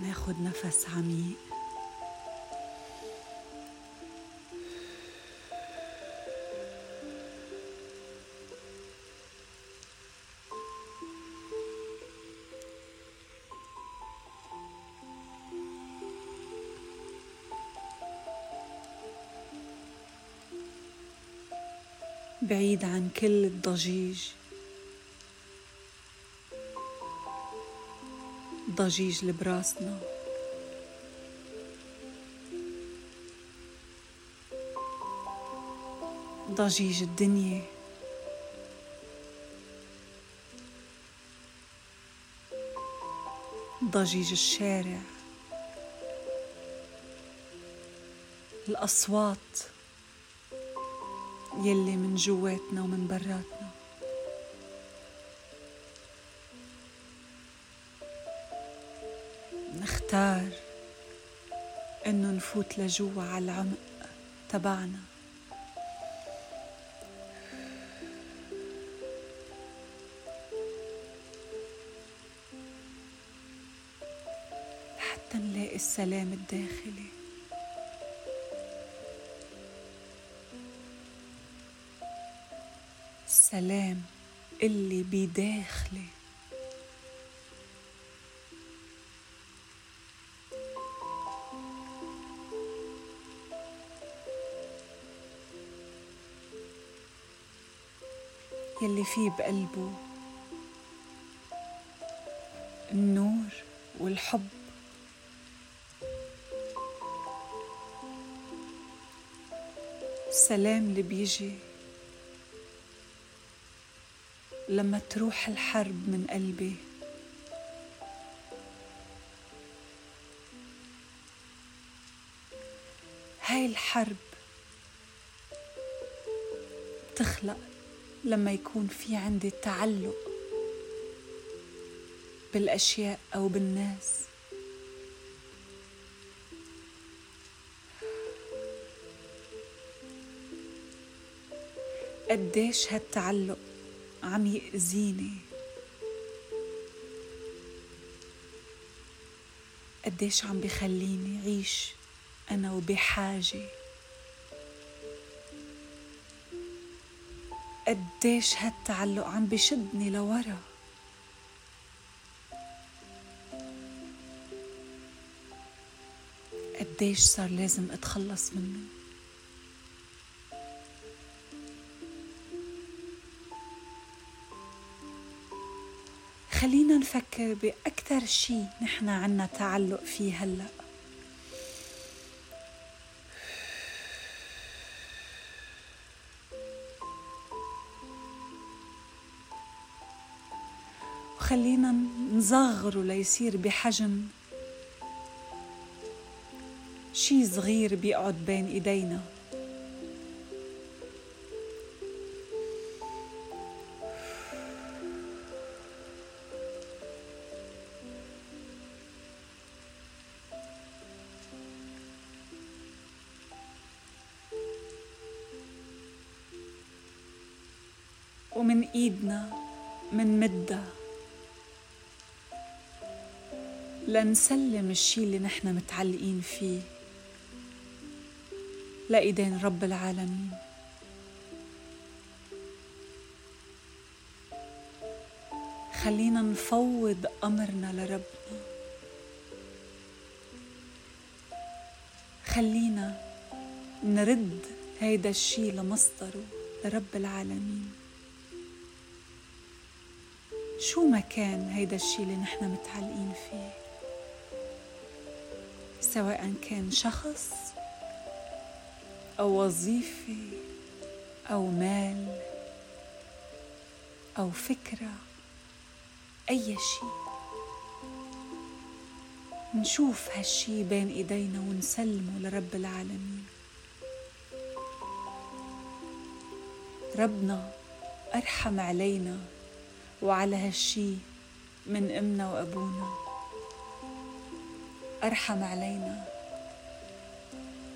ناخد نفس عميق. بعيد عن كل الضجيج. ضجيج اللي براسنا ضجيج الدنيا. ضجيج الشارع. الأصوات يلي من جواتنا ومن براتنا. نختار إنه نفوت لجوا على العمق تبعنا. لحتى نلاقي السلام الداخلي. السلام اللي بداخلي. يلي فيه بقلبه. النور والحب. السلام اللي بيجي لما تروح الحرب من قلبي. هاي الحرب تخلق لما يكون في عندي تعلق بالأشياء أو بالناس. قديش هالتعلق عم يأذيني؟ قديش عم بخليني عيش أنا وبحاجة؟ قديش هالتعلق عم بشدني لورا. قديش صار لازم أتخلص منه. خلينا نفكر بأكثر شي نحن عنا تعلق فيه هلأ. وخلينا نصغره ليصير بحجم. شي صغير بيقعد بين إيدينا. ومن إيدنا من لنسلم الشي اللي نحن متعلقين فيه. لإيدين رب العالمين. خلينا نفوض أمرنا لربنا. خلينا نرد هيدا الشي لمصدره لرب العالمين. شو ما كان هيدا الشي اللي نحن متعلقين فيه؟ سواء كان شخص أو وظيفة أو مال أو فكرة أي شيء. نشوف هالشي بين إيدينا ونسلمه لرب العالمين. ربنا أرحم علينا وعلى هالشي من أمنا وأبونا. أرحم علينا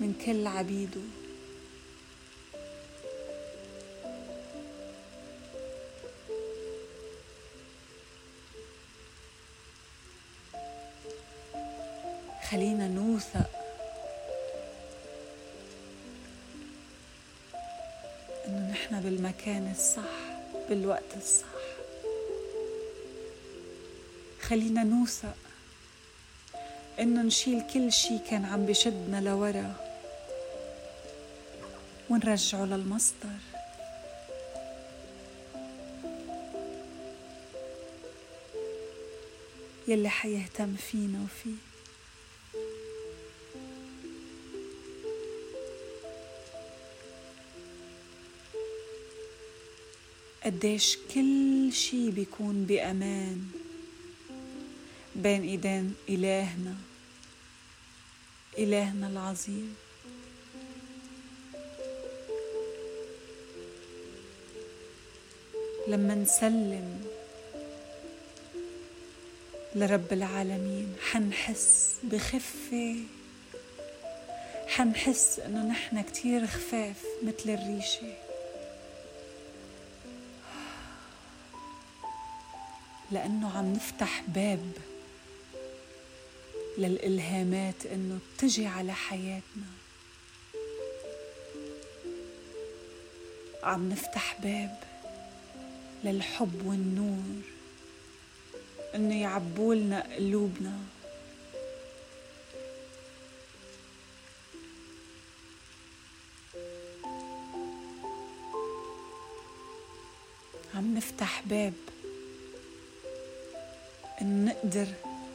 من كل عبيده. خلينا نوثق إنه نحن بالمكان الصح بالوقت الصح. خلينا نوثق انه نشيل كل شي كان عم بشدنا لورا. ونرجعه للمصدر. يلي حيهتم فينا وفيه. قديش كل شي بيكون بأمان بين إيدين إلهنا. إلهنا العظيم. لما نسلم لرب العالمين حنحس بخفة حنحس إنه نحن كتير خفاف مثل الريشة. لأنه عم نفتح باب للإلهامات إنه تجي على حياتنا. عم نفتح باب للحب والنور إنه يعبولنا قلوبنا. عم نفتح باب إن نقدر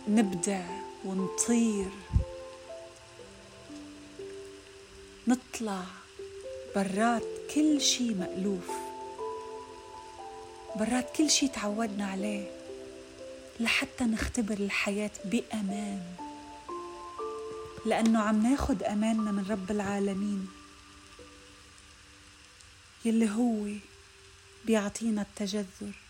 نبدع ونطير. نطلع برات كل شي مألوف برات كل شي تعودنا عليه لحتى نختبر الحياة بأمان. لأنه عم ناخد أماننا من رب العالمين يلي هو بيعطينا التجذر.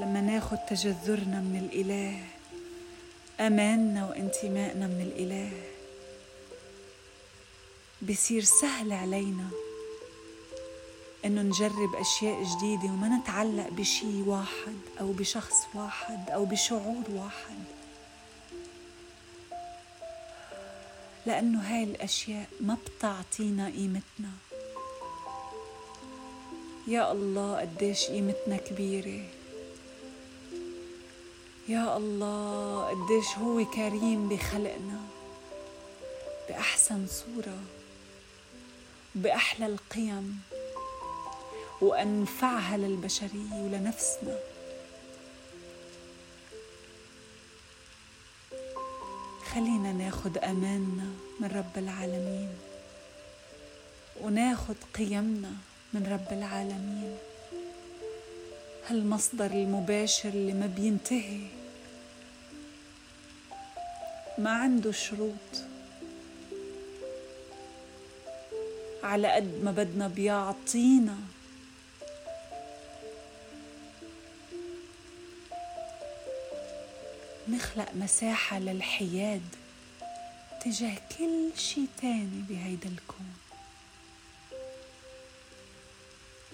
لما ناخد تجذرنا من الإله أماننا وانتمائنا من الإله. بصير سهل علينا إنه نجرب أشياء جديدة وما نتعلق بشي واحد أو بشخص واحد أو بشعور واحد. لأنه هاي الأشياء ما بتعطينا قيمتنا. يا الله قديش قيمتنا كبيرة. يا الله قديش هو كريم بخلقنا. بأحسن صورة بأحلى القيم وأنفعها للبشرية ولنفسنا. خلينا ناخد أماننا من رب العالمين وناخد قيمنا من رب العالمين. هالمصدر المباشر اللي ما بينتهي ما عنده شروط. على قد ما بدنا بيعطينا. نخلق مساحة للحياد تجاه كل شي تاني بهيدا الكون.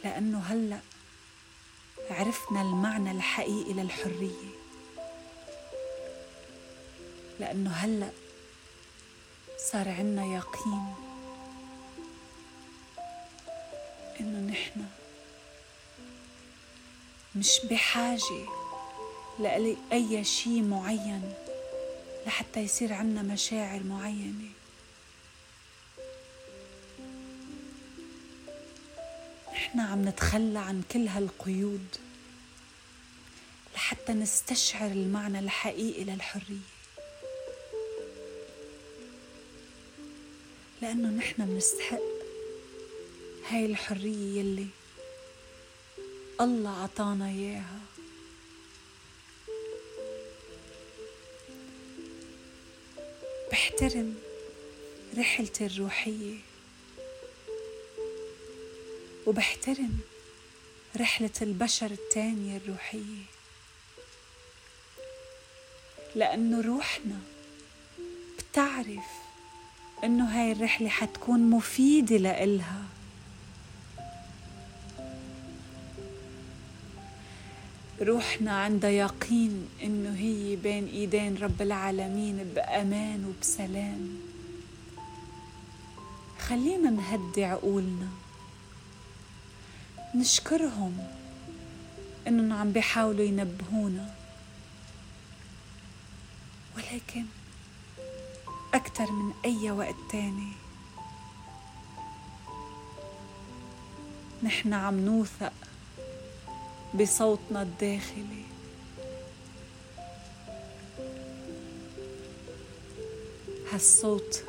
لأنه هلأ عرفنا المعنى الحقيقي للحرية. لأنه هلأ صار عنا يقين إنه نحن مش بحاجة لأي شيء معين لحتى يصير عنا مشاعر معينة. نحن عم نتخلى عن كل هالقيود لحتى نستشعر المعنى الحقيقي للحرية. لأنه نحن بنستحق هاي الحرية يلي الله عطانا إياها. بحترم رحلتي الروحية وبحترم رحلة البشر التانية الروحية لأنه روحنا بتعرف إنه هاي الرحلة حتكون مفيدة لإلها. روحنا عندها يقين إنه هي بين إيدين رب العالمين بأمان وبسلام. خلينا نهدي عقولنا. نشكرهم إنهم عم بيحاولوا ينبهونا. ولكن أكثر من أي وقت تاني. نحن عم نوثق بصوتنا الداخلي. هالصوت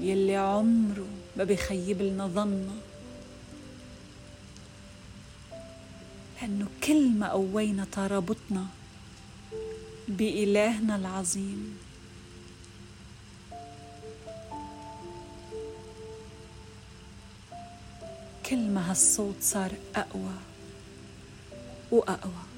يلي عمره ما بخيب لنا ظننا. لأنه كل ما قوينا ترابطنا بإلهنا العظيم كل ما هالصوت صار أقوى وأقوى.